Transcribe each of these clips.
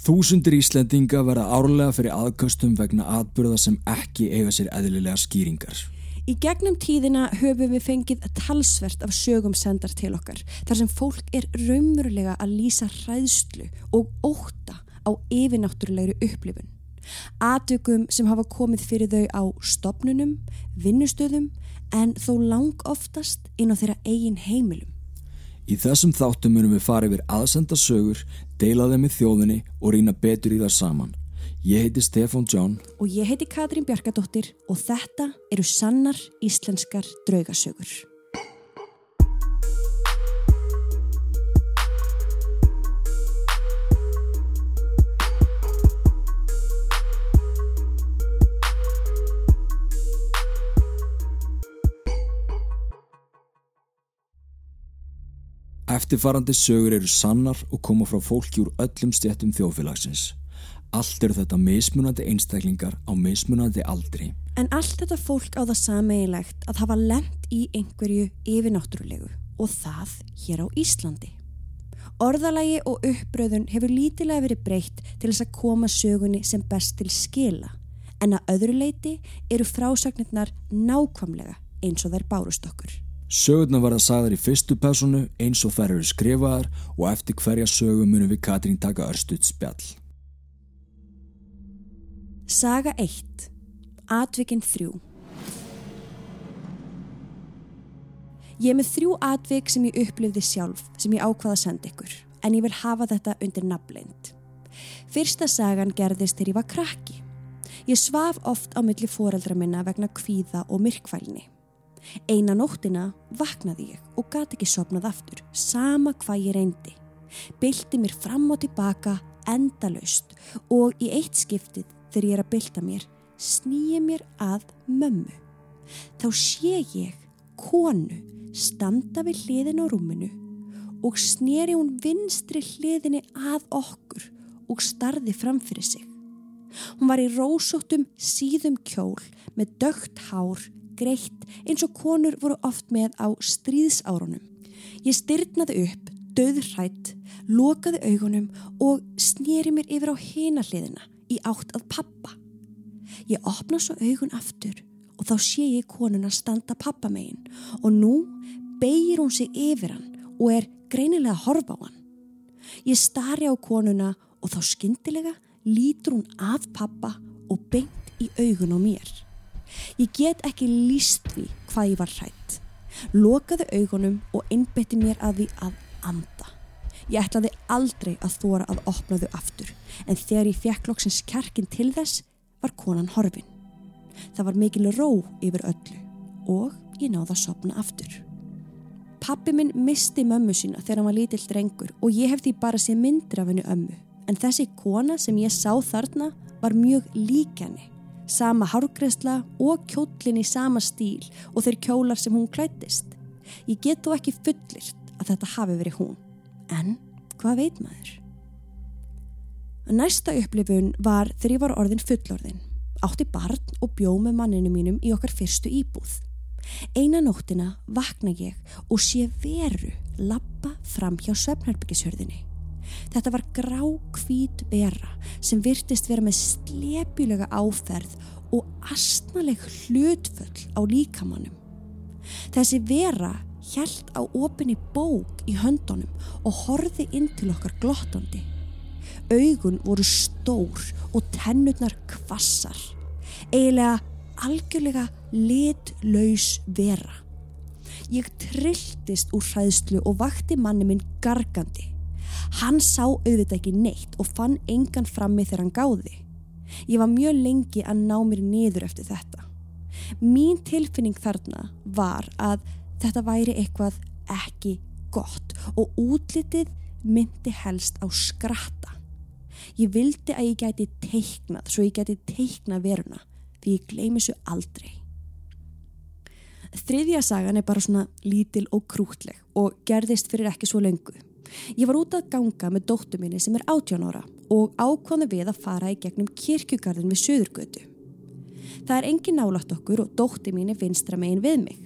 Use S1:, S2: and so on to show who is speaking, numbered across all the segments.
S1: Þúsundir Íslendinga verða árlega fyrir aðkastum vegna atbyrða sem ekki eiga sér eðlilega skýringar.
S2: Í gegnum tíðina höfum við fengið talsvert af sögum sendar til okkar þar sem fólk er raunverulega að lýsa hræðslu og óta á yfirnáttúrulegri upplifun. Atökum sem hafa komið fyrir þau á stopnunum, vinnustöðum en þó lang oftast inn á þeirra eigin heimilum.
S1: Í þessum þáttum munum við fara yfir aðsenda sögur, deila þeim með þjóðinni og rýna betur í það saman. Ég heiti Stefan John
S2: Og ég heiti Katrín Bjarkadóttir og þetta eru sannar íslenskar draugasögur.
S1: Eftirfarandi sögur eru sannar og koma frá fólki úr öllum stjættum þjóðfélagsins. Allt eru þetta mismunandi einstaklingar á mismunandi aldri.
S2: En allt þetta fólk á það sameigilegt að hafa lent í einhverju yfirnáttúrulegu og það hér á Íslandi. Orðalagi og uppbröðun hefur lítilega verið breytt til þess að koma sögunni sem best til skila en að öðru leiti eru frásagnirnar nákvamlega eins og þær bárust okkur.
S1: Sögurna var það sagðar í fyrstu personu eins og þær eru skrifaðar og eftir hverja sögu munum við Katrín taka örstuðt spjall.
S2: Saga 1. Atvikin 3. Ég er með þrjú atvik sem ég upplifði sjálf sem ég ákvaða að senda ykkur en ég vil hafa þetta undir nafnleind. Fyrsta sagan gerðist þegar ég var krakki. Ég svaf oft á milli foreldra minna vegna kvíða og myrkvælni. Eina nóttina vaknaði ég og gati ekki sopnað aftur, sama hvað ég reyndi. Bylti mér fram og tilbaka endalaust og í eitt skiptið þegar ég er að bylta mér, snýja mér að mömmu. Þá sé ég konu standa við hliðin á rúminu og snýri hún vinstri hliðinni að okkur og starði framfyrir sig. Hún var í rósóttum síðum kjól með dögt hár, greitt eins og konur voru oft með á stríðsárunum. Ég styrnaði upp, döðrætt, lokaði augunum og snýri mér yfir á hina hliðina í átt að pappa. Ég opna svo augun aftur og þá sé ég konuna standa pappa megin og nú beigir hún sig yfir hann og er greinilega að horfa á hann. Ég stari á konuna og þá skyndilega lítur hún af pappa og beint í augun á mér. Ég get ekki líst því hvað ég var hrætt. Lokaði augunum og innbytti mér að því að anda. Ég ætlaði aldrei að þóra að opna þau aftur en þegar ég fekk loksins kjarkin til þess var konan horfin. Það var mikil ró yfir öllu og ég náði að sopna aftur. Pappi minn misti mömmu sína þegar hann var lítill drengur og ég hef því bara séð myndir af henni ömmu en þessi kona sem ég sá þarna var mjög líkjani. Sama hárgreðsla og kjólinn í sama stíl og þeir kjólar sem hún klættist. Ég get þó ekki fullirt að þetta hafi verið hún. En hvað veit maður? Næsta upplifun var þegar ég var orðin fullorðin. Átti barn og bjó með manninu mínum í okkar fyrstu íbúð. Eina nóttina vakna ég og sé veru lappa fram hjá söfnarbyggisörðinni. Þetta var grá hvít vera sem virtist vera með slepjulega áferð og astnaleg hlutföll á líkamannum. Þessi vera hjælt á opinni bók í höndunum og horfi inn til okkar glottandi. Augun voru stór og tennurnar kvassar. Eiginlega algjörlega litlaus vera. Ég trilltist úr hræðslu og vakti manni minn gargandi. Hann sá auðvitað ekki neitt og fann engan frammi þegar hann gáði. Ég var mjög lengi að ná mér niður eftir þetta. Mín tilfinning þarna var að þetta væri eitthvað ekki gott og útlitið myndi helst á skratta. Ég vildi að ég gæti teiknað svo ég gæti teiknað veruna því ég gleymi svo aldrei. Þriðja sagan er bara svona lítil og krútleg og gerðist fyrir ekki svo lengu. Ég var út að ganga með dóttu minni sem er 18 ára og ákváði við að fara í gegnum kirkjugarðin við Suðurgötu. Það er engin nálat okkur og dótti mín er vinstra megin við mig.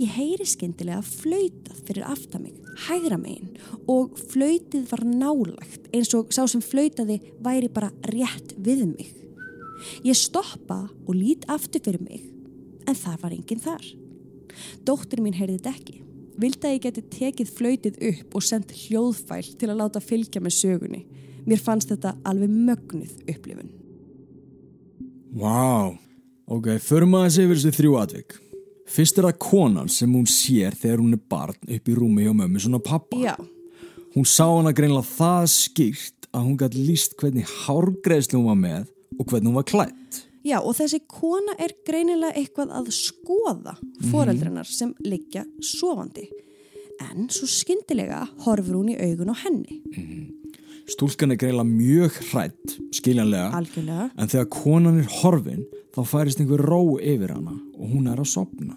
S2: Ég heyri skyndilega flautað fyrir aftan mig, hægra megin og flautið var nálagt eins og sá sem flautaði væri bara rétt við mig. Ég stoppa og lít aftur fyrir mig en það var enginn þar. Dóttir mín heyrði þetta ekki. Vildi að ég geti tekið flautið upp og sendt hljóðfæl til að láta fylgja með sögunni. Mér fannst þetta alveg mögnuð upplifun.
S1: Vá, ok, förum aðeins yfir þessu þrjú atvik. Fyrst er það konan sem hún sér þegar hún er barn upp í rúmi hjá mömmu, svona pappa.
S2: Já,
S1: Hún sá hana greinlega það skýrt að hún gæti líst hvernig hárgreðslu hún var með og hvernig hún var klætt.
S2: Já og þessi kona er greinilega eitthvað að skoða foreldrennar sem liggja sofandi. En svo skyndilega horfur hún í augun á henni.
S1: Stúlkan er greinlega mjög hrætt, skiljanlega,
S2: Algjörlega.
S1: en þegar konan er horfin þá færist einhver ró yfir hana og hún er að sopna.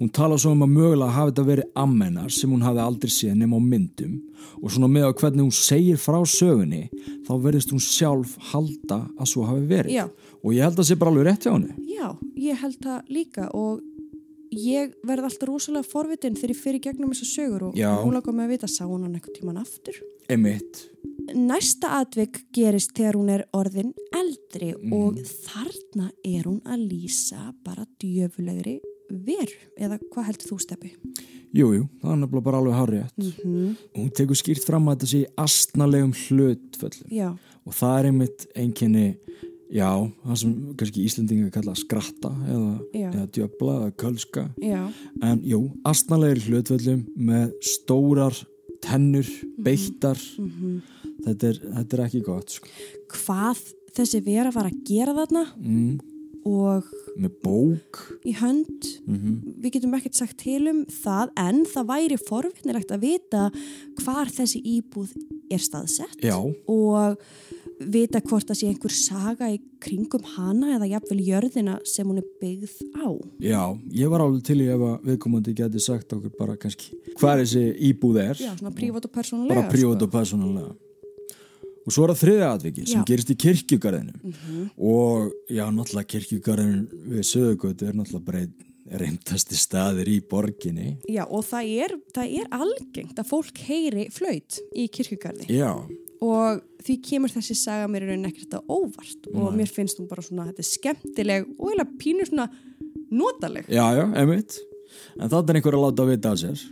S1: Hún tala svo um að mögulega hafi þetta verið ammennar sem hún hafi aldrei séð nema á myndum og svona með að hvernig hún segir frá sögunni þá verðist hún sjálf halda að svo hafi verið.
S2: Já.
S1: Og ég held að það sé bara alveg rétt hjá henni.
S2: Já, ég held það líka og ég verð alltaf rosalega forvitin þegar ég fyrir gegnum þessar sögur og
S1: Já.
S2: hún langar mig að vita, sá hún hann eitthvað tíman aftur?
S1: Emitt.
S2: Næsta atvik gerist þegar hún er orðin eldri
S1: Mm.
S2: og þarna er hún að lýsa bara djöfulegri veru eða hvað heldur þú steppi?
S1: Jú, jú, það er nefnilega bara alveg hárið. Mm
S2: -hmm.
S1: Hún tekur skýrt fram að þetta sé astnalegum hlutföllum
S2: Já,
S1: og það er einmitt einkenni, já, það sem kannski Íslendinga kalla skratta eða, eða djöfla eða kölska.
S2: já,
S1: En jú, astnalegir hlutföllum með stórar tennur, beittar, þetta, er, þetta er ekki gott, sko.
S2: hvað þessi vera var að gera þarna
S1: Mm,
S2: og
S1: með bók,
S2: í hönd
S1: mm
S2: við getum ekkert sagt til um það en það væri forvittnilegt að vita hvar þessi íbúð er staðsett
S1: já,
S2: og vita hvort það sé einhver saga í kringum hana eða jafnvel jörðina sem hún er byggð á.
S1: já, ég var alveg til í ef að viðkomandi geti sagt okkur bara kannski hvað þessi íbúð er.
S2: Já, svona prívat og persónulega.
S1: bara prívat og persónulega og svo er það þriðja atviki sem
S2: Já.
S1: gerist í kirkjugarðinu og já, náttúrulega kirkjugarðin við sögugötu er náttúrulega bara einn reyndasti staðir í borginni.
S2: Já, og það er, það er algengt að fólk heyri flaut í kirkjugarði.
S1: Já,
S2: og því kemur þessi saga mér í rauninni ekkert að óvart. Og mér finnst hún bara svona, þetta er skemmtileg og eiginlega pínur svona notaleg.
S1: já, já, emitt en það er einhver að láta að vita að sér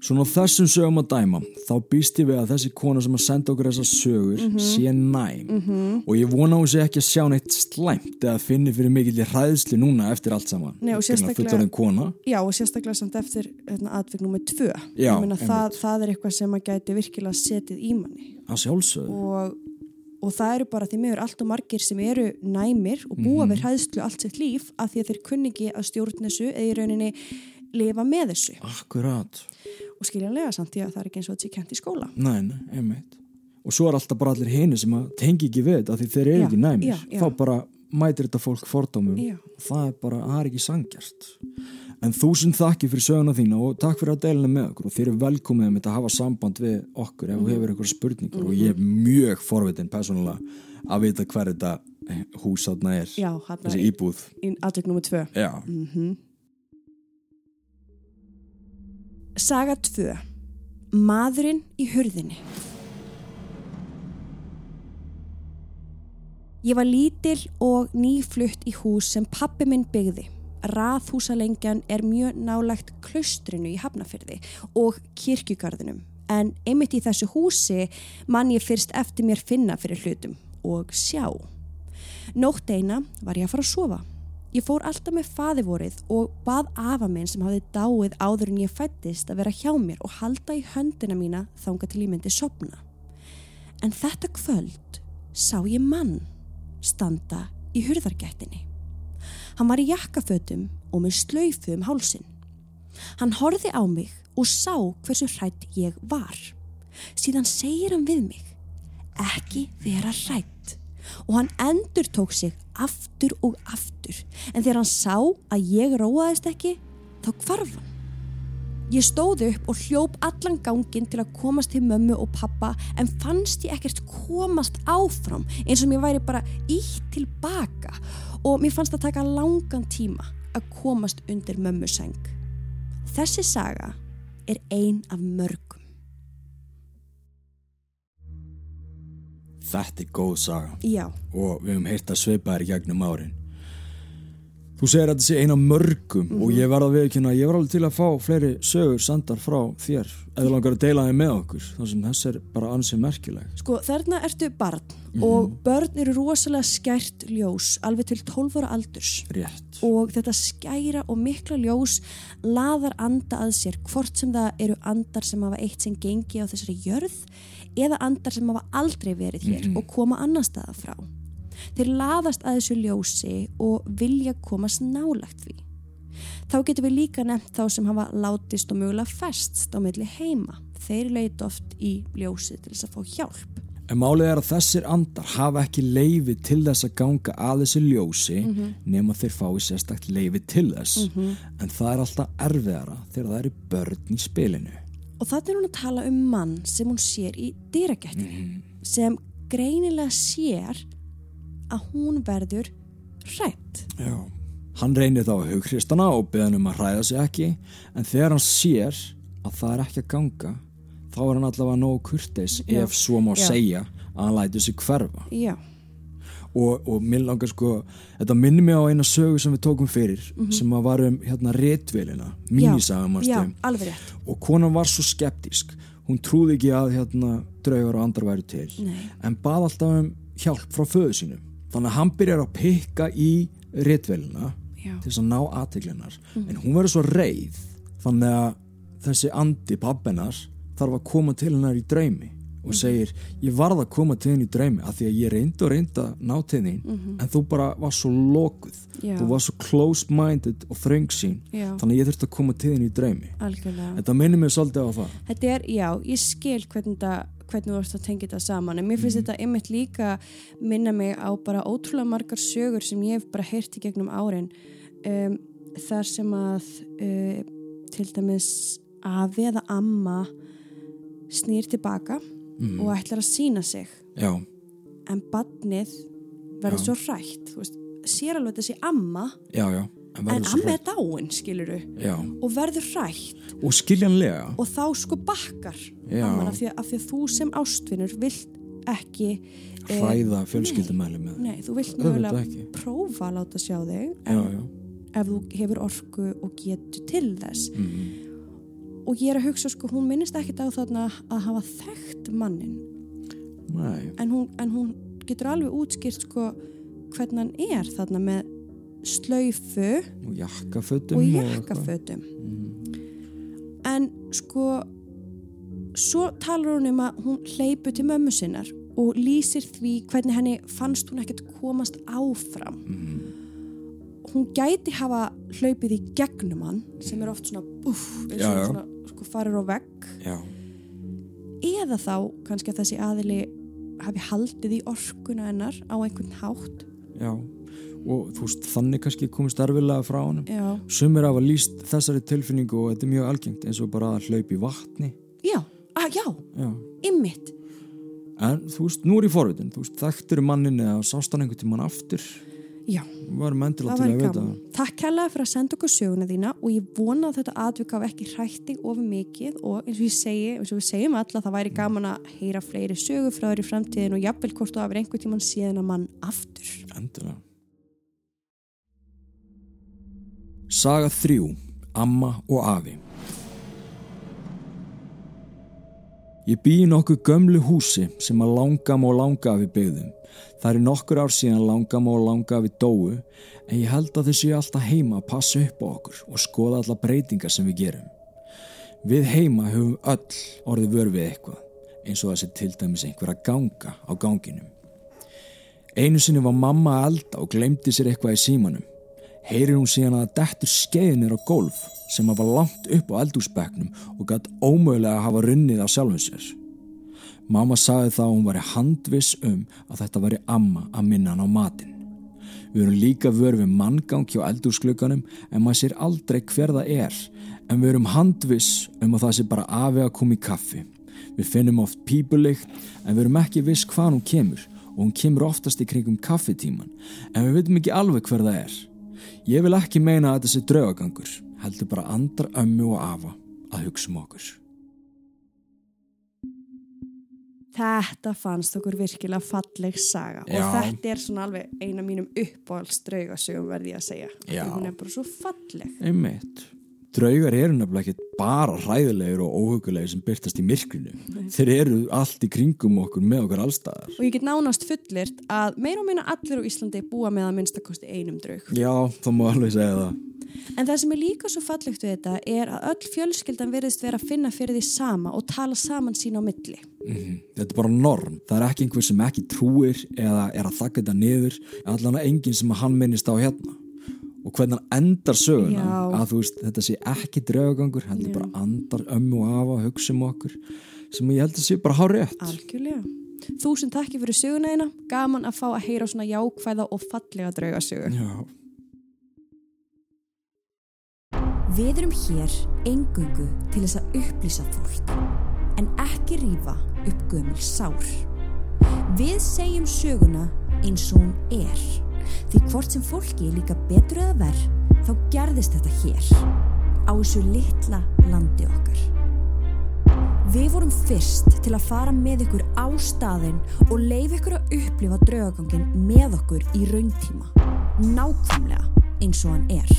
S1: svona á þessum sögum að dæma þá býst ég við að þessi kona sem að senda okkur þessar sögur
S2: Mhm.
S1: sé næm. Og ég vona hún sé ekki að sjá neitt slæmt eða finni fyrir mikill hræðsli núna eftir allt saman.
S2: Nei, og sérstaklega- Já, og sérstaklega samt eftir hérna, atvik nummer tvö.
S1: Já,
S2: Ég meina, það, það er eitthvað sem að gæti virkilega setið í manni.
S1: Að
S2: og, og það eru bara því miður allt og margir sem eru næmir og búa
S1: Mhm.
S2: við hræðslu allt sitt líf af því að þeir kunni ekki að stjórn þessu eða í rauninni lifa með þessu
S1: akkurat
S2: og skiljanlega samt því að það er ekki eins og þetta sé kent í skóla.
S1: Nei, nei, einmitt. Og svo er alltaf bara allir hini sem tengi ekki við þetta því þeir eru ekki næmir.
S2: já, já.
S1: Þá bara mætir þetta fólk fordómum.
S2: Já.
S1: Það er bara, það er ekki sangjart. En þúsund þakki fyrir söguna þína og takk fyrir að deilina með okkur og þeir eru velkomið með að hafa samband við okkur ef þú hefur einhverja spurningar og ég er mjög forvitin persónulega að vita hver þetta hús þarna er. Þessi íbúð.
S2: í atvik nummer tvö. Saga 2. Maðurinn í hurðinni. Ég var lítil og nýflutt í hús sem pappi minn byggði. Raðhúsalengjan er mjög nálægt klaustrinu í Hafnafyrði og kirkjugarðinum. En einmitt í þessu húsi mann ég fyrst eftir mér finna fyrir hlutum og sjá. Nótt eina var ég að fara að sofa. Ég fór alltaf með faðivorið og bað afa minn sem hafði dáið áður en ég fættist að vera hjá mér og halda í höndina mína þanga til ég myndi sopna. En þetta kvöld sá ég mann standa í hurðargættinni. Hann var í jakkafötum og með slöyfu um hálsin. Hann horfi á mig og sá hversu hrætt ég var. Síðan segir hann við mig, ekki vera hrætt. Og hann endur tók sig aftur og aftur. En þegar hann sá að ég róaðist ekki, þá hvarf hann. Ég stóð upp og hljóp allan ganginn til að komast til mömmu og pappa en fannst ég ekkert komast áfram eins og mér væri bara ítt tilbaka og mér fannst það taka langan tíma að komast undir mömmu seng. Þessi saga er ein af mörgum.
S1: Þetta er góð saga
S2: Já,
S1: og við hefum heyrt að sveipa þær í gegnum árin. Þú segir að þetta sé eina mörgum og ég verða að að ég var alveg til að fá fleiri sögur sandar frá þér eða langar að deila þeim með okkur þannig sem þess er bara ansið merkileg.
S2: sko þarna ertu barn og börn eru rosalega skært ljós alveg til 12 ára aldurs.
S1: Rétt.
S2: og þetta skæra og mikla ljós laðar anda að sér hvort sem það eru andar sem hafa eitt sem gengi á þessari jörð eða andar sem hafa aldrei verið hér og koma annar staða frá. Þeir laðast að þessu ljósi og vilja komast nálagt því. Þá getum við líka nefnt þá sem hafa látist og mögulega festst á milli heima. Þeir leita oft í ljósi til þess að fá hjálp.
S1: En málið er að þessir andar hafa ekki leifi til þess að ganga að þessu ljósi nema þeir fái sérstakt leifi til þess. En það er alltaf erfiðara þegar það eru börn í spilinu.
S2: Og þannig er hún að tala um mann sem hún sér í dýragættinni sem greinilega sér að hún verður hrætt.
S1: Já. Hann reynir þá að hughristana og beða hann um að hræða sig ekki en þegar hann sér að það er ekki að ganga þá er hann allavega nógu kurteis
S2: Já.
S1: ef svo má
S2: Já.
S1: segja að hann lætur sig hverfa.
S2: Já,
S1: og, og minn langar sko þetta minnir mig á eina sögu sem við tókum fyrir sem að var um hérna réttvélina mínisaga og konan var svo skeptísk. Hún trúði ekki að hérna draugar og andar væri til
S2: Nei.
S1: en bað alltaf um hjálp frá föðu sínum. Þannig að hann byrjar að pikka í réttvélina
S2: Já.
S1: til þess að ná aðteglunar en hún verður svo reið þannig að þessi andi pappinar þarf að koma til hennar í draumi og segir ég varð að koma til henni í draumi af því að ég reyndi og reyndi að ná til þín en þú bara var svo lokuð
S2: Já.
S1: þú var svo closed-minded og þröngsýn
S2: Já.
S1: þannig að ég þurfti að koma til henni í draumi
S2: Algjörlega.
S1: þetta minnir mig svolítið á það
S2: Þetta er, já, ég skil hvernig, það, hvernig þú ert að tengja þetta saman en mér finnst þetta einmitt líka minna mig á bara ótrúlega margar sögur sem ég hef bara heyrt í gegnum árin um, þar sem að uh, til dæmis afi eða amma snýr tilbaka og ætlar að sína sig.
S1: Já,
S2: en badnið verður svo hrætt þú veist, sér alveg þessi amma
S1: já, já
S2: en
S1: svo
S2: amma er dáin, skiluru
S1: já.
S2: og verður hrætt.
S1: Og skiljanlega.
S2: Og þá sko bakkar amman af því, að, af því að þú sem ástvinnur vilt ekki eh,
S1: hræða fjölskyldumæli með
S2: nei, þú vilt
S1: ekki.
S2: prófa að láta sjá þig en
S1: já,
S2: ef þú hefur orku og getur til þess.
S1: Mm,
S2: og ég er að hugsa sko, hún minnist ekkit á þarna að hafa þekkt mannin en hún, en hún getur alveg útskýrt sko hvernig hann er þarna með slaufu
S1: og jakkafötum
S2: og jakkafötum
S1: Mm.
S2: en sko svo talar hún um að hún hleypu til mömmu sinnar og lýsir því hvernig henni fannst hún ekkert komast áfram
S1: Mm.
S2: hún gæti hafa hlaupið í gegnum hann sem er oft svona uff, og
S1: já.
S2: svona sko farir á vegg.
S1: Já,
S2: eða þá kannski að þessi aðili hafi haldið í orkuna hennar á einhvern hátt.
S1: Já. Og þú veist, þannig kannski komist erfilega frá honum.
S2: Já,
S1: sumir hafa líst þessari tilfinningu og þetta er mjög algengt eins og bara að hlaupa í vatni.
S2: Já, að, já,
S1: já,
S2: ymmit
S1: en þú veist, nú er ég forvitin. Þú veist, þekktur mannin eða sást hann einhvern tímann aftur
S2: já,
S1: var
S2: það
S1: vita
S2: gaman. takk kærlega fyrir að senda okkur söguna þína og ég vona að þetta atvik af ekki hrætti of mikið og eins og ég segi eins og við segjum alla það væri gaman að heyra fleiri sögur frá þér í framtíðin og jafnvel hvort þú hafið einhvern tíman síðan að mann aftur.
S1: Endilega. Saga 3 Amma og afi Ég bý í nokkuð gömlu húsi sem að langam og langafi byggðum. Það er nokkur ár síðan langam og langafi dóu en ég held að þau séu alltaf heima að passa upp á okkur og skoða alla breytingar sem við gerum. Við heima höfum öll orðið vör við eitthvað eins og þessi til dæmis einhver að ganga á ganginum. Einu sinni var mamma elda og glemdi sér eitthvað í símanum. Heyrir hún síðan að það dettur skeiðinir á gólf sem að var langt upp á eldúsbekknum og gætt ómögulega að hafa runnið á sjálfum sér. Mamma sagði þá að hún væri handviss um að þetta væri amma að minna hann á matinn. Við erum líka vör við manngang hjá eldúsklukkanum en maður sér aldrei hver það er en við erum handviss um að það sé bara afi að koma í kaffi. Við finnum oft pípulikt en við erum ekki viss hvað hún kemur og hún kemur oftast í kringum kaffitíman en við veitum ekki alveg hver það er. Ég vil ekki meina að þetta sé draugagangur heldur bara andar ömmu og afa að hugsa um okkur.
S2: Þetta fannst okkur virkilega falleg saga
S1: Já.
S2: og þetta er svona alveg eina mínum uppáhaldsdraugasögum verði ég að segja. Hún er bara svo falleg.
S1: Einmitt. Draugar eru nefnilega ekki bara hræðilegir og óhugulegir sem byrtast í myrkrinu. Þeir eru allt í kringum okkur með okkur allstaðar.
S2: Og ég get nánast fullirt að meira og meina allir á Íslandi búa með að minnstakosti einum draug.
S1: Já, þá má alveg segja það.
S2: En það sem er líka svo fallegt við þetta er að öll fjölskyldan verðist vera að finna fyrir því sama og tala saman sín á milli.
S1: Mhm. Þetta er bara norm. Það er ekki einhver sem ekki trúir eða er að þakka þetta niður. Allan að enginn sem að hann minnist á hérna. Og hvernig hann endar söguna
S2: Já.
S1: að þú veist, þetta sé ekki draugagangur, heldur bara andar ömmu og afa, hugsa um okkur sem ég held að sé bara hár rétt.
S2: Algjörlega. Þúsund takki fyrir söguna eina. Gaman að fá að heyra svona jákvæða og fallega draugasögu.
S1: Já.
S2: Við erum hér engungu til þess að upplýsa fólk, en ekki rífa upp gömul sár. Við segjum söguna eins og hún er, því hvort sem fólki líka betur eða verð, þá gerðist þetta hér, á þessu litla landi okkar. Við vorum fyrst til að fara með ykkur á staðinn og leif ykkur að upplifa draugagangin með okkur í rauntíma, nákvæmlega eins og hann er.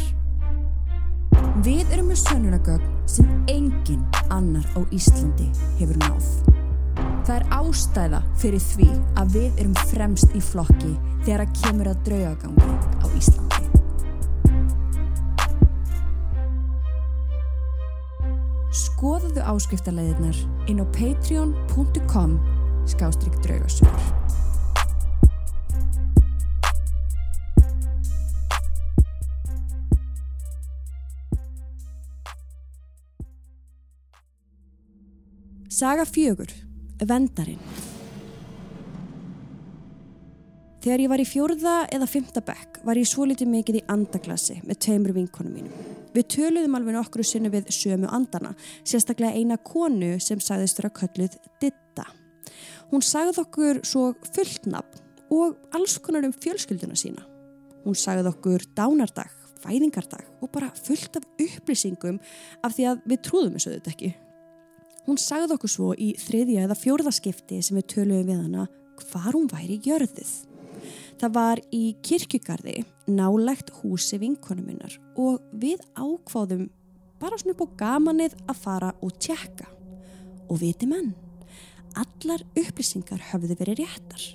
S2: Við erum með sönnunagögn sem engin annar á Íslandi hefur náð. Það er ástæða fyrir því að við erum fremst í flokki þegar að kemur að draugagangi á Íslandi. Skoðuðu áskriftarleiðirnar inn á patreon.com skástrygg draugasögur. Saga fjögur, Vendarinn. Þegar ég var í fjórða eða fymta bekk var ég svo litið mikið í andaglassi með tveimur vinkonum mínum. Við töluðum alveg nokkru sinni við sömu andana, sérstaklega eina konu sem sagðist vera kölluð Ditta. Hún sagði okkur svo fulltnafn og alls konar um fjölskylduna sína. Hún sagði okkur dánardag, fæðingardag og bara fullt af upplýsingum af því að við trúðum þessu þetta ekki. Hún sagði okkur svo í þriðja eða fjórðaskipti sem við töluðum við hana hvar hún væri jörðuð. Það var í kirkjugarði nálegt húsi vinkonu minnar og við ákváðum bara svona upp á gamanið að fara og tjekka. Og viti menn, allar upplýsingar höfðu verið réttar.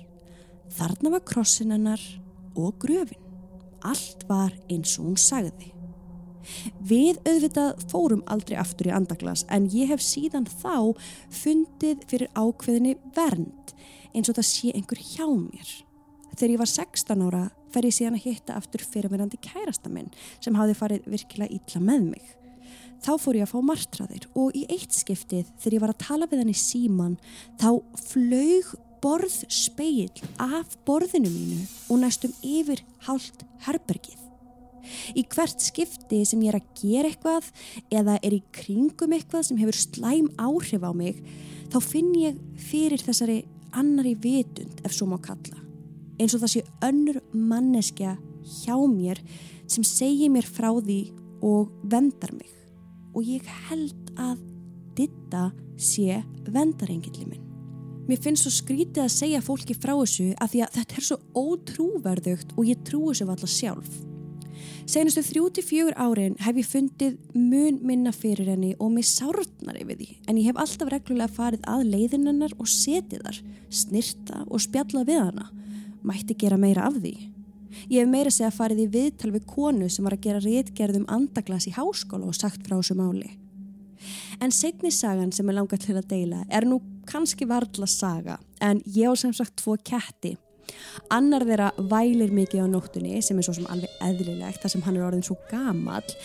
S2: Þarna var krossin hennar og gröfin. Allt var eins og hún sagði. Við auðvitað fórum aldrei aftur í andaglas en ég hef síðan þá fundið fyrir ákveðinni vernd eins og það sé einhver hjá mér. Þegar ég var 16 ára fer ég síðan að hitta aftur fyrirverandi kærasta minn sem hafði farið virkilega illa með mig. Þá fór ég að fá martraðir og í eitt skiptið þegar ég var að tala við hann í síman þá flög borð speil af borðinu mínu og næstum yfir hálft herbergið. Í hvert skipti sem ég er að gera eitthvað eða er í kringum eitthvað sem hefur slæm áhrif á mig þá finn ég fyrir þessari annari vitund ef svo má kalla. Eins og það sé önnur manneskja hjá mér sem segir mér frá því og vendar mig. Og ég held að ditta sé vendarengilli minn. Mér finnst svo skrítið að segja fólki frá þessu af því að þetta er svo ótrúverðugt og ég trúi þessu alltaf sjálf. Senustu 34 árin hef ég fundið mun minna fyrir henni og mig sárnar yfir því en ég hef alltaf reglulega farið að leiðin hennar og setið þar, snirta og spjalla við hana. Mætti gera meira af því. Ég hef meira segja farið í viðtal við konu sem var að gera réttgerðum andaglas í háskóla og sagt frá þessu máli. En segni sagan sem er langað til að deila er nú kannski varla saga en ég á sem sagt tvo ketti Annar þeirra vælir mikið á nóttunni sem er svo sem alveg eðlilegt þar sem hann er orðin svo gamall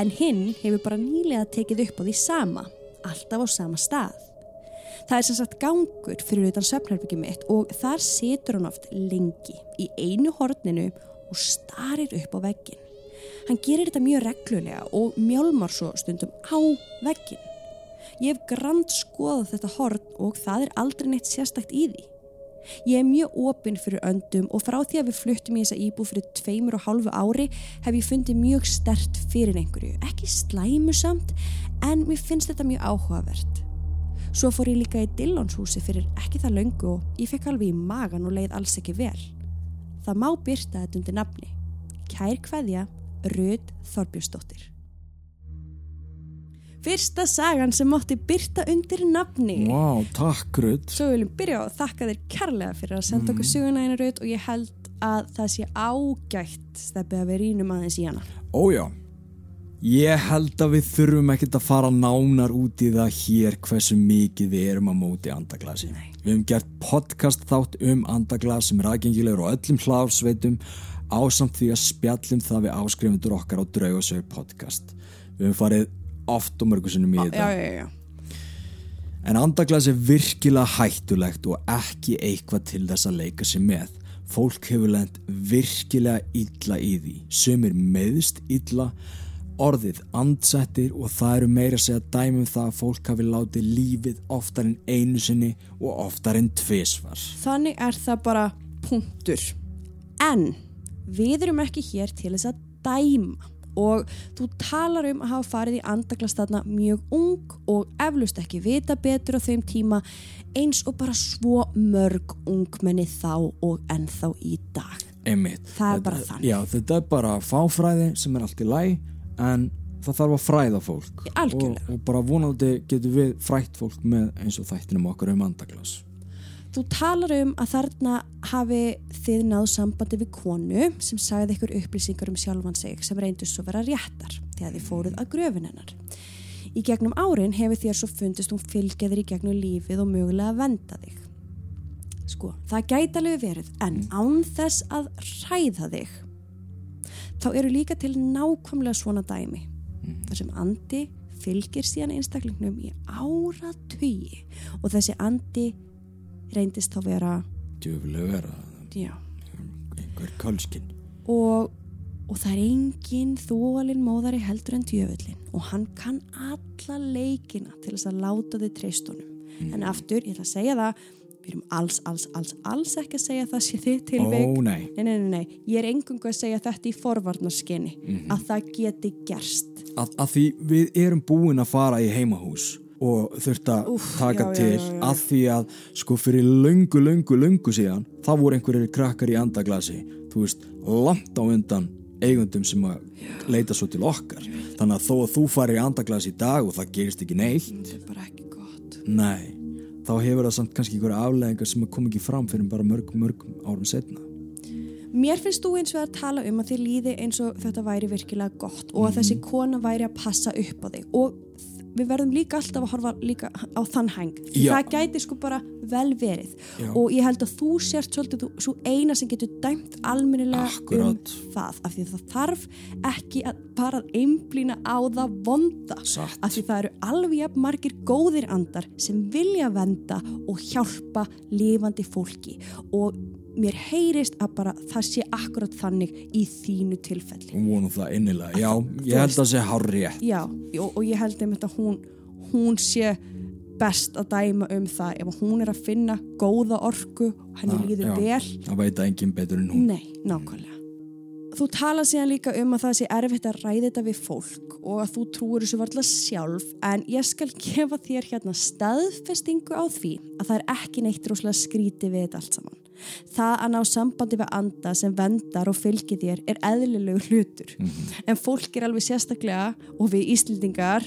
S2: en hinn hefur bara nýlega tekið upp á því sama, alltaf á sama stað. Það er sem sagt gangur fyrir utan söfnarbyggjum mitt og þar situr hann oft lengi í einu horninu og starir upp á veggin. Hann gerir þetta mjög reglulega og mjálmar svo stundum á veggin. Ég hef grand skoðað þetta horn og það er aldrei neitt sérstakt í því. Ég er mjög opinn fyrir öndum og frá því að við fluttum í þessa íbú fyrir tveimur og hálfu ári hef ég fundið mjög stert fyrir einhverju. Ekki slæmusamt en mér finnst þetta mjög áhugavert. Svo fór ég líka í Dillonshúsi fyrir ekki það löngu og ég fekk alveg í magan og leið alls ekki vel. Það má byrta þetta undir nafni. Kær kveðja, Röð Þorbjörnsdóttir. Fyrsta sagan sem mátti byrta undir nafni.
S1: Wow, takk Rudd.
S2: Svo viljum byrja á að þakka þér kærlega fyrir að senda okkur söguna einu Röð og ég held að það sé ágætt stefið að við rínum aðeins í hana.
S1: Ójá, ég held að við þurfum ekkert að fara nánar út í það hér hversu mikið við erum að móti andaglasi.
S2: Nei.
S1: Við hefum gert podcast þátt um andaglas sem er aðgengilegur á öllum hláfsveitum ásamt því að spjallum það við áskrifundur okkar á Draugasög podcast. Við hefum farið oft og mörgursunum í
S2: Já,
S1: þetta.
S2: já, já.
S1: En andaglas er virkilega hættulegt og ekki eitthvað til þess að leika sér með. Fólk hefur lent virkilega illa í því. Sumir meðst illa, orðið andsettir og það eru meira að segja dæmum það að fólk hafi látið lífið oftar en einu sinni og oftar en tvisvar.
S2: Þannig er það bara punktur. En við erum ekki hér til þess að dæma og þú talar um að hafa farið í andaglast þarna mjög ung og eflust ekki vita betur á þeim tíma eins og bara svo mörg ungmenni þá og ennþá í dag.
S1: Einmitt.
S2: Það er
S1: Þetta-
S2: bara þannig.
S1: Já, þetta er bara fáfræði sem er allt í læg en það þarf að fræða fólk. Og, og bara vonandi getur við frætt fólk með eins og þættinum okkar um andaglas.
S2: Þú talar um að þarna hafi þið náð sambandi við konu sem sagði ykkur upplýsingar um sjálfan sig sem reyndust svo vera réttar þegar þið fóruð að gröfin hennar. Í gegnum árin hefur þér svo fundist hún fylgja þér í gegnum lífið og mögulega að venda þig. Sko, það gæti alveg verið en án þess að ræða þig þá eru líka til nákvæmlega svona dæmi þar sem andi fylgir síðan einstaklingnum í áratugi og þessi andi reyndist þá vera
S1: Djöfulega vera.
S2: Já,
S1: einhver kölskinn.
S2: og, og það er engin þólinn móðari heldur en djöfullin og hann kann alla leikina til þess að láta þið treystunum en aftur, ég ætla að segja það við erum alls, alls, alls, alls ekki að segja það sé þið tilvik.
S1: Ó, nei.
S2: nei, nei, ég er engungu að segja þetta í forvarnarskinni að það geti gerst.
S1: Að, að því við erum búin að fara í heimahús og þurft að taka
S2: já,
S1: til
S2: já, já.
S1: að því að sko fyrir löngu, löngu, löngu síðan þá voru einhverjir krakkar í andaglasi þú veist, langt á undan eigundum sem að leita svo til okkar. Þannig að þó að þú farir í andaglasi í dag og það gerist ekki neitt
S2: þetta er bara ekki gott.
S1: nei, þá hefur það samt kannski einhverja afleðingar sem að koma ekki fram fyrir bara mörg, mörg árum setna
S2: Mér finnst þú eins og að tala um að þér líði eins og þetta væri virkilega gott og að þessi kona væri að passa upp á þig. Og við verðum líka alltaf að horfa líka á þann heng það gæti sko bara vel verið
S1: Já.
S2: og ég held að þú sért svolítið þú- svo eina sem getur dæmt almennilega
S1: Akkúrat.
S2: um það af því það þarf ekki að bara einblýna á það vonda
S1: Satt.
S2: af því það eru alveg margir góðir andar sem vilja venda og hjálpa lifandi fólki og mér heyrist að bara það sé akkurat þannig í þínu tilfelli.
S1: Og vonum það innilega, já, ég held að það sé hár rétt
S2: Já, og, og ég held einmitt að hún, hún sé best að dæma um það. Ef hún er að finna góða orku henni
S1: Ah,
S2: líður
S1: já.
S2: vel.
S1: Það veit að enginn betur en hún.
S2: Nei, nákvæmlega. Þú tala síðan líka um að það sé erfitt að ræða þetta við fólk og að þú trúir þessu varla sjálf en ég skal gefa þér hérna staðfestingu á því að það er ekki neitt rosalega skríti við þetta allt saman. Það að ná sambandi við anda sem vendar og fylgir þér er eðlilegu hlutur. En fólk er alveg sérstaklega og við Íslendingar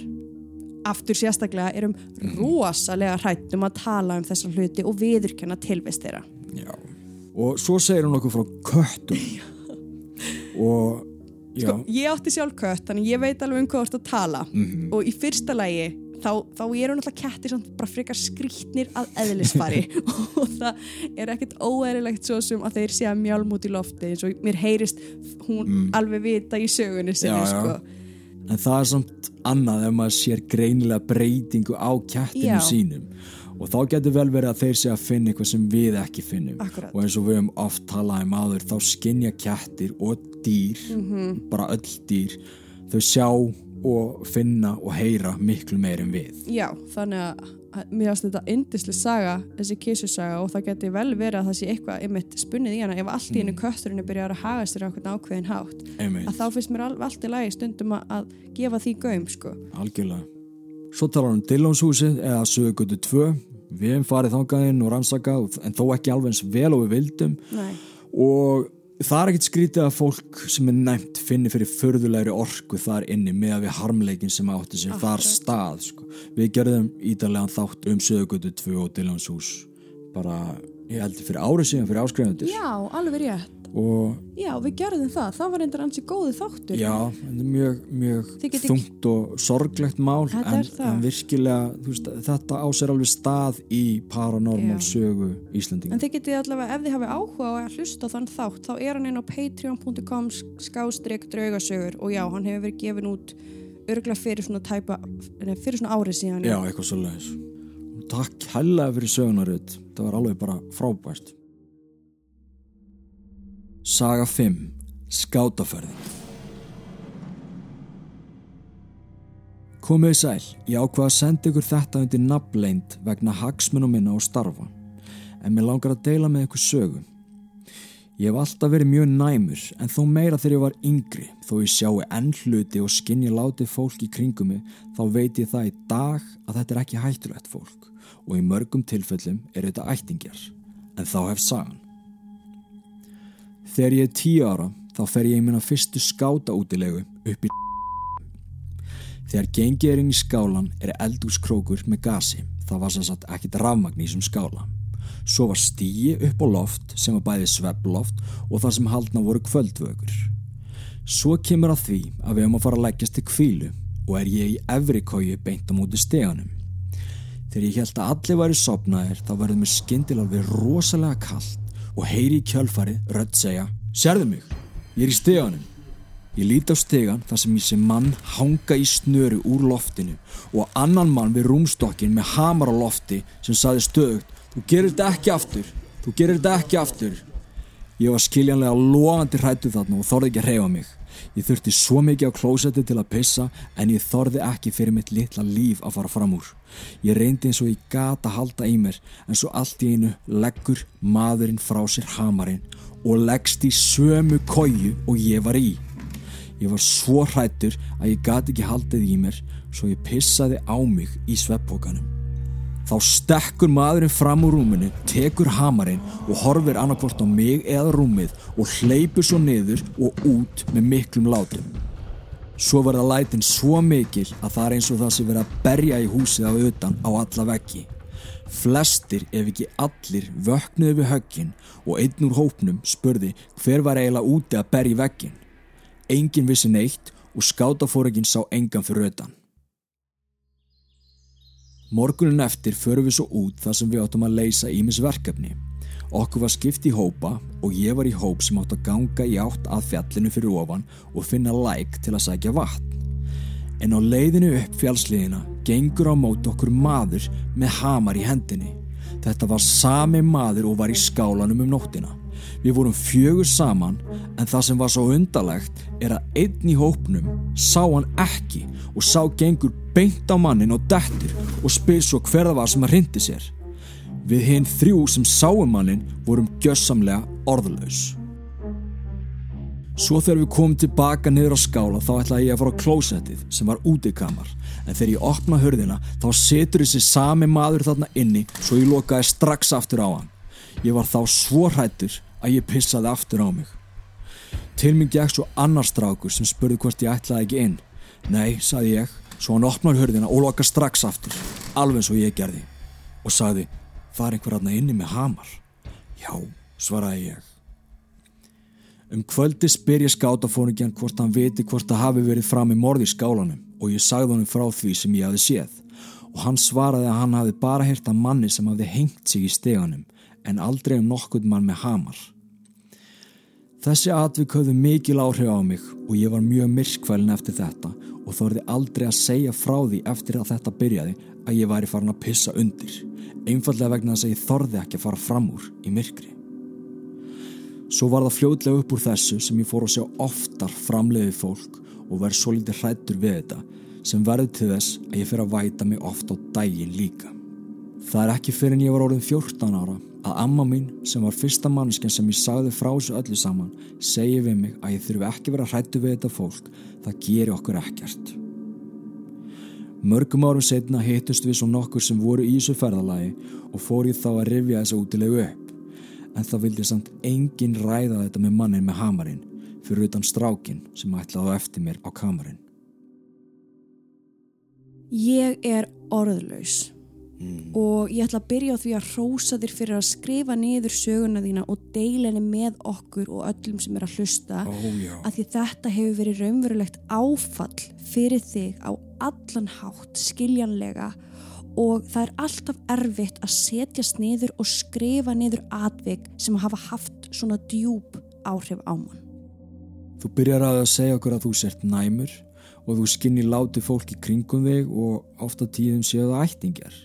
S2: aftur sérstaklega erum rosalega hrættum að tala um þessa hluti og viðurkenna tilvist þeirra.
S1: Já. Og svo segir hún okkur frá köttum. Og
S2: Sko, ég átti sjálf kött, þannig ég veit alveg um hvað þú ert að tala.
S1: Mhm.
S2: og í fyrsta lagi þá, þá eru náttúrulega kettir samt bara frekar skrýtnir að eðlisfari og það er ekkert óeðrilegt svo sem að þeir sé að mjálm út í lofti eins og mér heyrist hún alveg vita í sögunni sinni
S1: Mm. Já, já.
S2: sko.
S1: en það er samt annað ef maður sér greinilega breytingu á kettinu
S2: Já.
S1: sínum og þá getur vel verið að þeir sé að finna eitthvað sem við ekki finnum
S2: Akkúrat.
S1: og eins og við höfum oft talað um áður þá skinja kettir og dýr
S2: Mhm.
S1: bara öll dýr þau sjá og finna og heyra miklu meir en við.
S2: Já, þannig að
S3: mér finnst þetta indisli saga, þessi kísusaga og það geti vel verið að það sé eitthvað einmitt spunnið í hana, ef allt í hennu
S1: Mm.
S3: kötturinn byrjar að haga sér á einhvern ákveðin hátt.
S1: Einmitt,
S3: að þá finnst mér al allt í lagi stundum að, að gefa því gaum sko.
S1: algjörlega. Svo talar um Dillonshúsið eða Sögutu 2 við hefum farið þangaðinn og rannsakað en þó ekki alveg eins vel og við vildum.
S3: Nei,
S1: og það er ekkert skrítið að fólk sem er nefnt finni fyrir förðulegri orku þar inni með að við harmleikin sem átti sér þar
S3: Akkurat.
S1: stað sko. við gerðum ídarlegan þátt um Sögutu 2 og Dillonshús bara, ég heldur fyrir árið síðan fyrir áskrifundir
S3: já, alveg rétt
S1: og
S3: Já, við gerðum það, það var endur ansi góði þáttur
S1: já, er mjög, mjög þungt og sorglegt mál en, en virkilega veist, þetta á sér alveg stað í paranormal
S3: Já.
S1: sögu Íslandinga
S3: En þið getið allavega, ef þið hafi áhuga á að hlusta þann þátt, þá er hann inn á patreon.com skástrygg draugasögur og já, hann hefur verið gefin út örgla fyrir svona tæpa, fyrir svona árið síðan.
S1: Já, eitthvað svo leiðis. Takk hella fyrir sögunaröð. Það var alveg bara frábært. Saga 5. Skátaferðin. Komið í sæl. Ég ákvað að senda ykkur þetta undir nafnleind vegna hagsmunum minna og starfa. En mér langar að deila með ykkur sögu. Ég hef alltaf verið mjög næmur en þó meira þegar ég var yngri þó ég sjáu enn hluti og skinni látið fólk í kringum mig þá veit ég það í dag að þetta er ekki hættulegt fólk og í mörgum tilfellum er þetta ættingjar en þá hef sagan. Þegar ég er tíu ára þá fer ég í minna fyrstu skáta útilegu upp í Þegar gengið er inn í skálan er eldúskrókur með gasi það var sem sagt ekkit rafmagn í þessum skála. Svo var stíi upp á loft sem var bæði svepploft og það sem haldna voru kvöldvökur. Svo kemur að því að við höfum að fara að leggjast til kvílu og er ég í efri kóju beint á móti steganum. Þegar ég held að allir væri sopnaðir þá verður mér skyndilega alveg rosalega kallt og heyri í kjölfarið rödd segja Sérðu mig, ég er í steganum. Ég líti á stegan þar sem ég sé mann hanga í snöru úr loftinu og annan mann við rúmstokkin með hamar á lofti sem saði stöðugt Þú gerir þetta ekki aftur, þú gerir þetta ekki aftur. Ég var skiljanlega lofandi hrættu þarna og þorði ekki að hreyfa mig. Ég þurfti svo mikið á klósetti til að pissa en ég þorði ekki fyrir mitt litla líf að fara fram úr. Ég reyndi eins og ég gata halda í mér en svo allt í einu leggur maðurinn frá sér hamarinn og leggst í sömu kóju og ég var í. Ég var svo hrættur að ég gati ekki haldið í mér svo ég pissaði á mig í sveppókanum. Þá stekkur maðurinn fram úr rúminu, tekur hamarinn og horfir annarkvort á mig eða rúmið og hleypur svo niður og út með miklum látum. Svo verða lætin svo mikil að það er eins og það sem verða að berja í húsið á utan á alla veggi. Flestir, ef ekki allir, vöknuðu við höggin og einn úr hópnum spurði hver var eiginlega úti að berja veggin. Engin vissi neitt og skátafóringin sá engan fyrir utan. Morgunin eftir förum við svo út þar sem við áttum að leysa ímis verkefni. Okkur var skipt í hópa og ég var í hóp sem átt að ganga í átt að fjallinu fyrir ofan og finna læk til að sækja vatn. En á leiðinu upp fjallsliðina gengur á mót okkur maður með hamar í hendinni. Þetta var sami maður og var í skálanum um nóttina. Við vorum fjögur saman en það sem var svo undarlegt er að einn í hópnum sá hann ekki og sá gengur beint á mannin og dettur og spyr svo hver það var sem að rindi sér. Við hinn þrjú sem sáum mannin vorum gjössamlega orðlaus. Svo þegar við komum tilbaka niður á skála þá ætlaði ég að fara á klósettið sem var útikamar en þegar ég opna hörðina þá setur þessi sami maður þarna inni svo ég lokaði strax aftur á hann. Ég var þá svo hrættur að ég pissaði aftur á mig. Til mig gekk svo annar strákur sem spurði hvort ég ætlaði ekki inn. Nei, saði ég, svo hann opnar hörðina og loka strax aftur, alveg eins og ég gerði. Og saði, er einhver aðna inni með hamar. Já, svaraði ég. Um kvöldi spyr ég skátafóningjan hvort hann viti hvort það hafi verið fram í morði skálanum og ég sagði honum frá því sem ég hafi séð og hann svaraði að hann hafi bara heyrt að manni sem hafi hengt sig í steganum en aldrei um nokkuð mann með hamar. Þessi atvik höfðu mikil áhrif á mig og ég var mjög myrkvælin eftir þetta og þorði aldrei að segja frá því eftir að þetta byrjaði að ég væri farin að pissa undir, einfallega vegna þess að ég þorði ekki að fara fram úr í myrkri. Svo var það fljótlega upp úr þessu sem ég fór að sjá oftar framleiði fólk og verði svo lítið hrættur við þetta sem verði til þess að ég fyrir að væta mig oft á daginn líka. Það er ekki fyrir en ég var orðin 14 ára að amma mín sem var fyrsta mannskjan sem ég sagði frá þessu öllu saman segi við mig að ég þurfi ekki vera hrættu við þetta fólk, það gerir okkur ekkert. Mörgum árum setna hittust við svo nokkur sem voru í þessu ferðalagi og fór ég þá að rifja þessa útilegu upp. En það vildi samt engin ræða þetta með mannin með hamarinn fyrir utan strákin sem ætlaði á eftir mér á kamarinn.
S2: Ég er orðlaus og ég ætla að byrja á því að hrósa þér fyrir að skrifa niður söguna þína og deila henni með okkur og öllum sem er að hlusta
S1: Ó
S2: að því þetta hefur verið raunverulegt áfall fyrir þig á allan hátt skiljanlega og það er alltaf erfitt að setjast niður og skrifa niður atvik sem hafa haft svona djúb áhrif á mann.
S1: Þú byrjar að segja okkur að þú sért næmur og þú skinni láti fólk í kringum þig og ofta tíðum séu það ættingjar.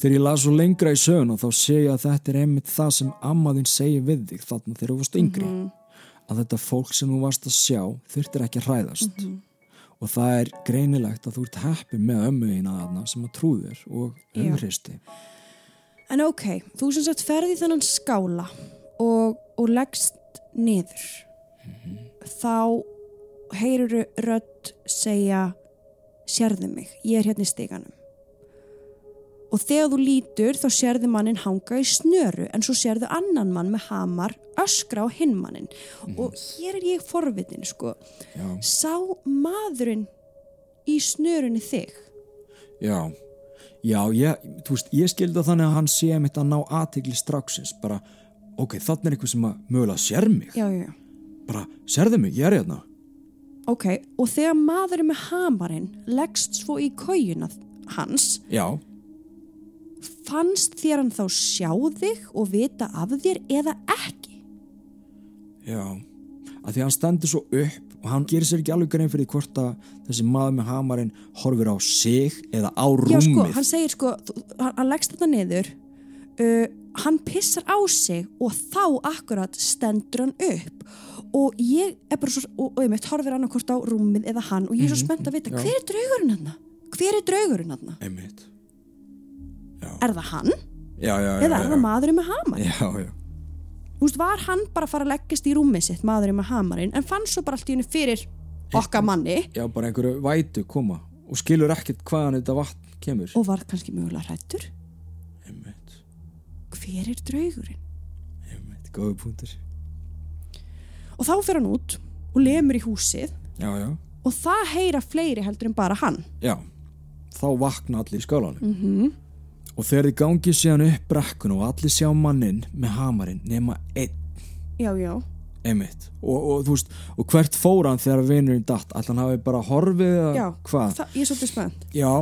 S1: Þegar ég las svo lengra í sögun og þá segja að þetta er einmitt það sem ammaðinn segir við þig þarna þegar þú varst yngri. Að þetta fólk sem þú varst að sjá þurftir ekki að hræðast. Og það er greinilegt að þú ert heppið með ömmuðina þarna sem að trúðir og umhristi.
S2: En ok, þú sem sagt ferði þennan skála og, og leggst niður. Þá heyruru rödd segja sérðu mig, ég er hérna í stiganum. Og þegar þú lítur þá sérðu mannin hanga í snöru en svo sérðu annan mann með hamar öskra á hinn mannin. Og hér er ég forvitin sko.
S1: Já,
S2: Sá maðurinn í snörunni þig?
S1: já, já, ég, veist, ég skildi þannig að hann sé mitt að ná aðtegli straxins, bara, ok, þannig er einhver sem að mögulega sér mig,
S2: Já, já, já.
S1: bara, sérðu mig, ég er hérna.
S2: Ok, og þegar maðurinn með hamarinn leggst svo í kójuna hans,
S1: Já,
S2: fannst þér hann þá sjá þig og vita af þér eða ekki?
S1: já, að því hann stendur svo upp og hann gerir sér ekki alveg grein fyrir hvort að þessi maður með hamarinn horfir á sig eða á rúmið.
S2: Já, sko, hann segir sko, hann, hann leggst þetta niður, uh, hann pissar á sig og þá akkurat stendur hann upp og ég er bara svo, og, og ég mitt horfir hann hvort á rúmið eða hann og ég er svo spennt að vita,
S1: já.
S2: hver er draugurinn hann? Hver er draugurinn hann?
S1: Einmitt. Já,
S2: Er það hann?
S1: já, já.
S2: Eða
S1: já,
S2: er það maðurinn með hamar?
S1: Já, já.
S2: Þú veist, var hann bara að fara að leggjast í rúmið sitt, maðurinn með hamarinn, en fann svo bara allt í henni fyrir okkar manni
S1: Já, bara einhverju vætu koma og skilur ekkert hvaðan þetta vatn kemur.
S2: og var kannski mögulega hrættur.
S1: Einmitt,
S2: Hver er draugurinn?
S1: einmitt, góðu punktur.
S2: Og þá fer hann út og lemur í húsið
S1: Já, já,
S2: og það heyra fleiri heldur en bara hann.
S1: já. Þá vakna allir í skálanum.
S2: Mm -hmm.
S1: Og þegar þið gangið síðan upp brekkun og allir sjá mannin með hamarinn nema einn,
S2: Já, já.
S1: einmitt. Og, og veist, og hvert fór hann þegar vinurinn datt? Allan hafi bara horfið
S2: Já, ég er svolítið spennt.
S1: Já,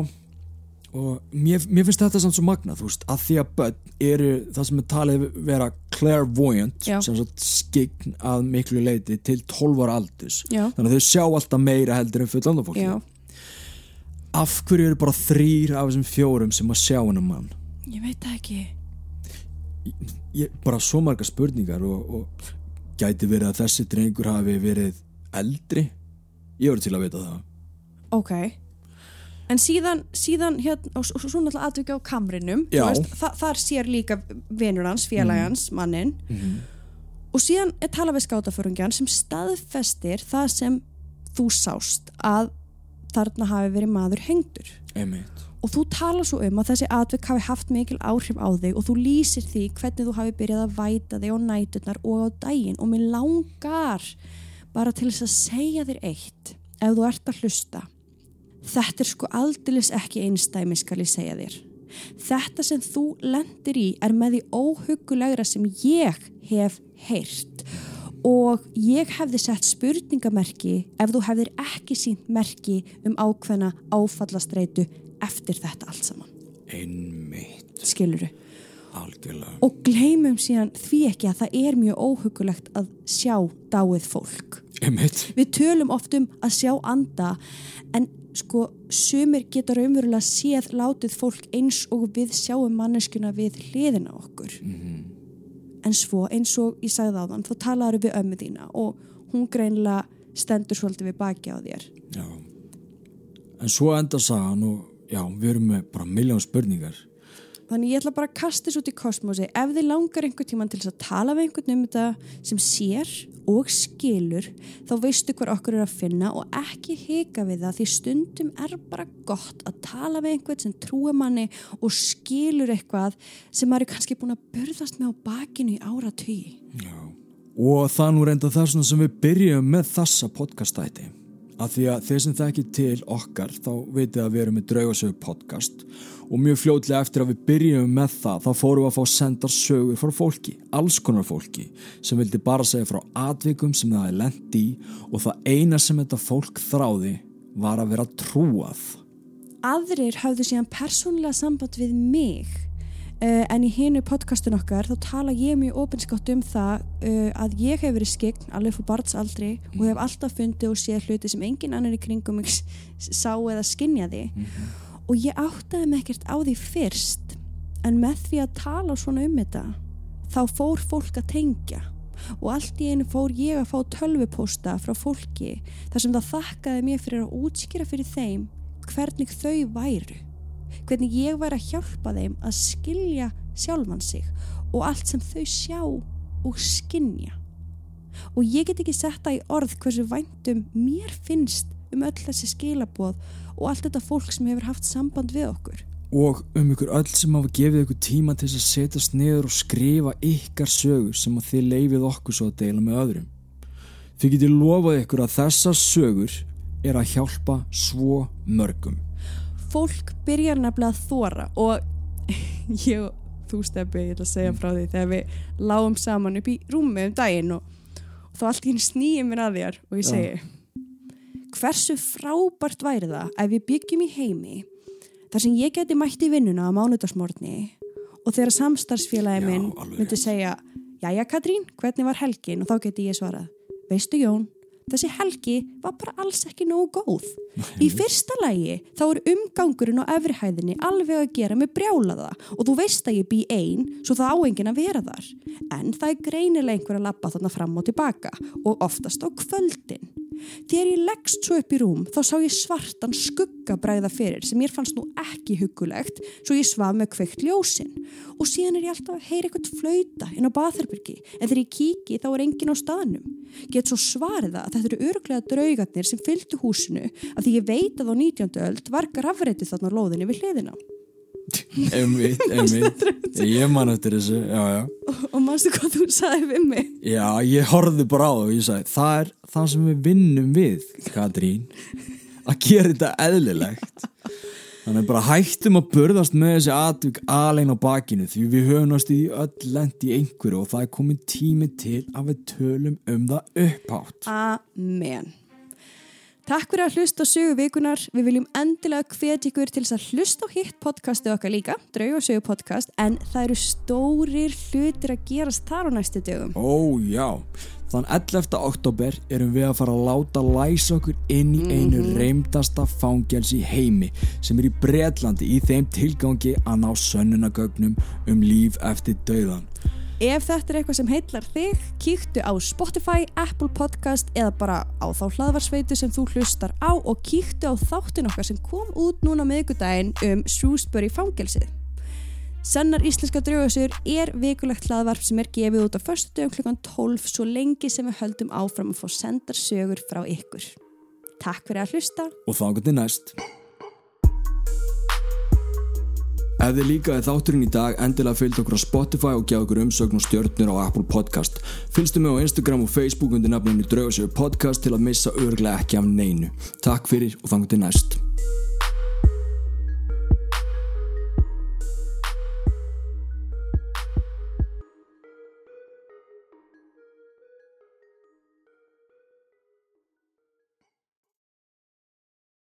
S1: og mér, mér finnst þetta samt svo magna, þú veist, að því að börn eru það sem er talið vera clairvoyant, sem skign að miklu leiti til 12 ára aldurs.
S2: Já.
S1: Þannig að þau sjá alltaf meira heldur en fullanda fólki.
S2: Já.
S1: Af hverju eru bara þrýr af þessum fjórum sem að sjá hennar mann?
S2: Ég veit það ekki.
S1: Ég, bara svo marga spurningar og, og gæti verið að þessi drengur hafi verið eldri. Ég voru til að vita það.
S2: Ok. En síðan, síðan hérna, og svo náttúrulega aðtökja á kamrinum, veist, þa þar sér líka vinur hans, félagi hans, mannin. Og síðan er talað við skátaförungjan sem staðfestir það sem þú sást að þarna hafi verið maður hengdur.
S1: Einmitt.
S2: Og þú tala svo um að þessi atvik hafi haft mikil áhrif á þig og þú lýsir því hvernig þú hafi byrjað að væta þig á næturnar og á daginn og mér langar bara til þess að segja þér eitt ef þú ert að hlusta. Þetta er sko aldeilis ekki einstæmi skal ég segja þér. Þetta sem þú lendir í er með því óhugulegra sem ég hef heyrt og ég hefði sett spurningamerki ef þú hefðir ekki sínt merki um ákveðna áfallastreitu eftir þetta allt saman.
S1: Einmitt.
S2: Skiluru.
S1: Algjörlega.
S2: Og gleymum síðan því ekki að það er mjög óhugulegt að sjá dáið fólk.
S1: Einmitt.
S2: Við tölum oft um að sjá anda en sko sumir geta raunverulega séð látið fólk eins og við sjáum manneskuna við hliðina okkur. En svo eins og ég sagði á þann, þá talaður við ömmu þína og hún greinlega stendur svolítið við baki á þér.
S1: Já. En svo enda sagan og já, við erum með bara miljón spurningar.
S2: Þannig ég ætla bara að kasta þessu út í kosmosi. Ef þið langar einhver tíman til þess að tala við einhvern um þetta sem sér og skilur, þá veistu hver okkur er að finna og ekki hika við það því stundum er bara gott að tala við einhvern sem trúi manni og skilur eitthvað sem maður er kannski búin að börðast með á bakinu í ára tugi.
S1: Já. Og það nú reynda það sem við byrjum með þessa podcastæti. Af því að þeir sem það ekki til okkar þá veitum að við erum með draugasögu podcast. Og mjög fljótlega eftir að við byrjum með það þá fórum við að fá sendar sögur frá fólki, alls konar fólki sem vildi bara segja frá atvikum sem það er lendi í. Og það eina sem þetta fólk þráði var að vera trúað.
S2: Aðrir hafðu síðan persónlega samband við mig Uh, en í hinu podcastun okkar þá tala ég mjög ofinskátt um það uh, að ég hef verið skegn alveg fór barnsaldri mm. og hef alltaf fundið og séð hluti sem engin annar í kringum sá eða skinjaði mm -hmm. og ég áttaði mig ekkert á því fyrst en með því að tala svona um þetta þá fór fólk að tengja og allt í einu fór ég að fá tölvuposta frá fólki þar sem það þakkaði mér fyrir að útskýra fyrir þeim hvernig þau væru hvernig ég væri að hjálpa þeim að skilja sjálfan sig og allt sem þau sjá og skinja og ég get ekki setta í orð hversu væntum mér finnst um öll þessi skilaboð og allt þetta fólk sem hefur haft samband við okkur.
S1: Og um ykkur öll sem hafa gefið ykkur tíma til að setjast niður og skrifa ykkar sögur sem að þið leifið okkur svo að deila með öðrum. Þið getið lofað ykkur að þessar sögur er að hjálpa svo mörgum
S2: fólk byrjar nefnilega að þóra og ég þú stefni, ég ætla að segja frá því þegar við lágum saman upp í rúmi um daginn og, og þá allt í henni snýjum mér að þér og ég segi Já. hversu frábært væri það ef við byggjum í heimi þar sem ég geti mætti vinnuna á mánudagsmórni og þegar samstarfsfélagi minn myndi segja Jæja Katrín, hvernig var helgin? Og þá geti ég svarað Veistu Jón, þessi helgi var bara alls ekki nógu góð. Í fyrsta lægi þá er umgangurinn á efrihæðinni alveg að gera með brjálaða og þú veist að ég bý einn svo það áengin að vera þar. En það er greinileg einhver að lappa þarna fram og tilbaka og oftast á kvöldin. Þegar ég leggst svo upp í rúm þá sá ég svartan skuggabræða fyrir sem ég fannst nú ekki hugulegt svo ég svaf með kveikt ljósin og síðan er ég alltaf að heyra eitthvað flauta inn á batharbyrgi en þegar ég kíki þá er engin á staðnum. Get svo svariða að þetta eru örglega draugarnir sem fylgdu húsinu af því ég veit að á 19. öld var grafrætti þarna lóðinni við hliðina.
S1: Emmitt, emmitt Ég man eftir þessu já, já.
S2: Og, og mannstu hvað þú sagði við mig?
S1: Já, ég horfði bara á það og ég sagði Það er það sem við vinnum við Katrín Að gera þetta eðlilegt. Þannig bara hættum að börðast með þessi atvík alveg á bakinu Því við höfum náttúrulega öll lend í einhverju Og það er komið tími til að við tölum um það upphátt.
S2: Amen Takk fyrir að hlusta á sögu vikunar. Við viljum endilega hvetja ykkur til að hlusta á hitt podcastu okkar líka, Drauga og sögu podcast, en það eru stórir hlutir að gerast þar á næstu dögum.
S1: Ó já, þann 11. oktober erum við að fara að láta læsa okkur inn í einu mm -hmm. reymdasta fangjals í heimi sem er í Breitlandi í þeim tilgangi að ná sönnunagögnum um líf eftir döðan.
S2: Ef þetta er eitthvað sem heitlar þig, kíktu á Spotify, Apple Podcast eða bara á þá hlaðvarsveitu sem þú hlustar á og kíktu á þáttin okkar sem kom út núna meðgudaginn um Shrewsbury fangelsið. Sannar íslenska draugasur er vikulegt hlaðvarp sem er gefið út á förstu dögum klukkan 12 svo lengi sem við höldum áfram að fá sendar sögur frá ykkur. Takk fyrir að hlusta.
S1: Og getur næst. Ef þið líkaði þátturinn í dag, endilega fylgd okkur á Spotify og gjá okkur umsögn og stjórnir á Apple Podcast. Fylgstu mig á Instagram og Facebook undir nafninu Draugasögur Podcast til að missa örglega ekki af neinu. Takk fyrir og þangu til næst.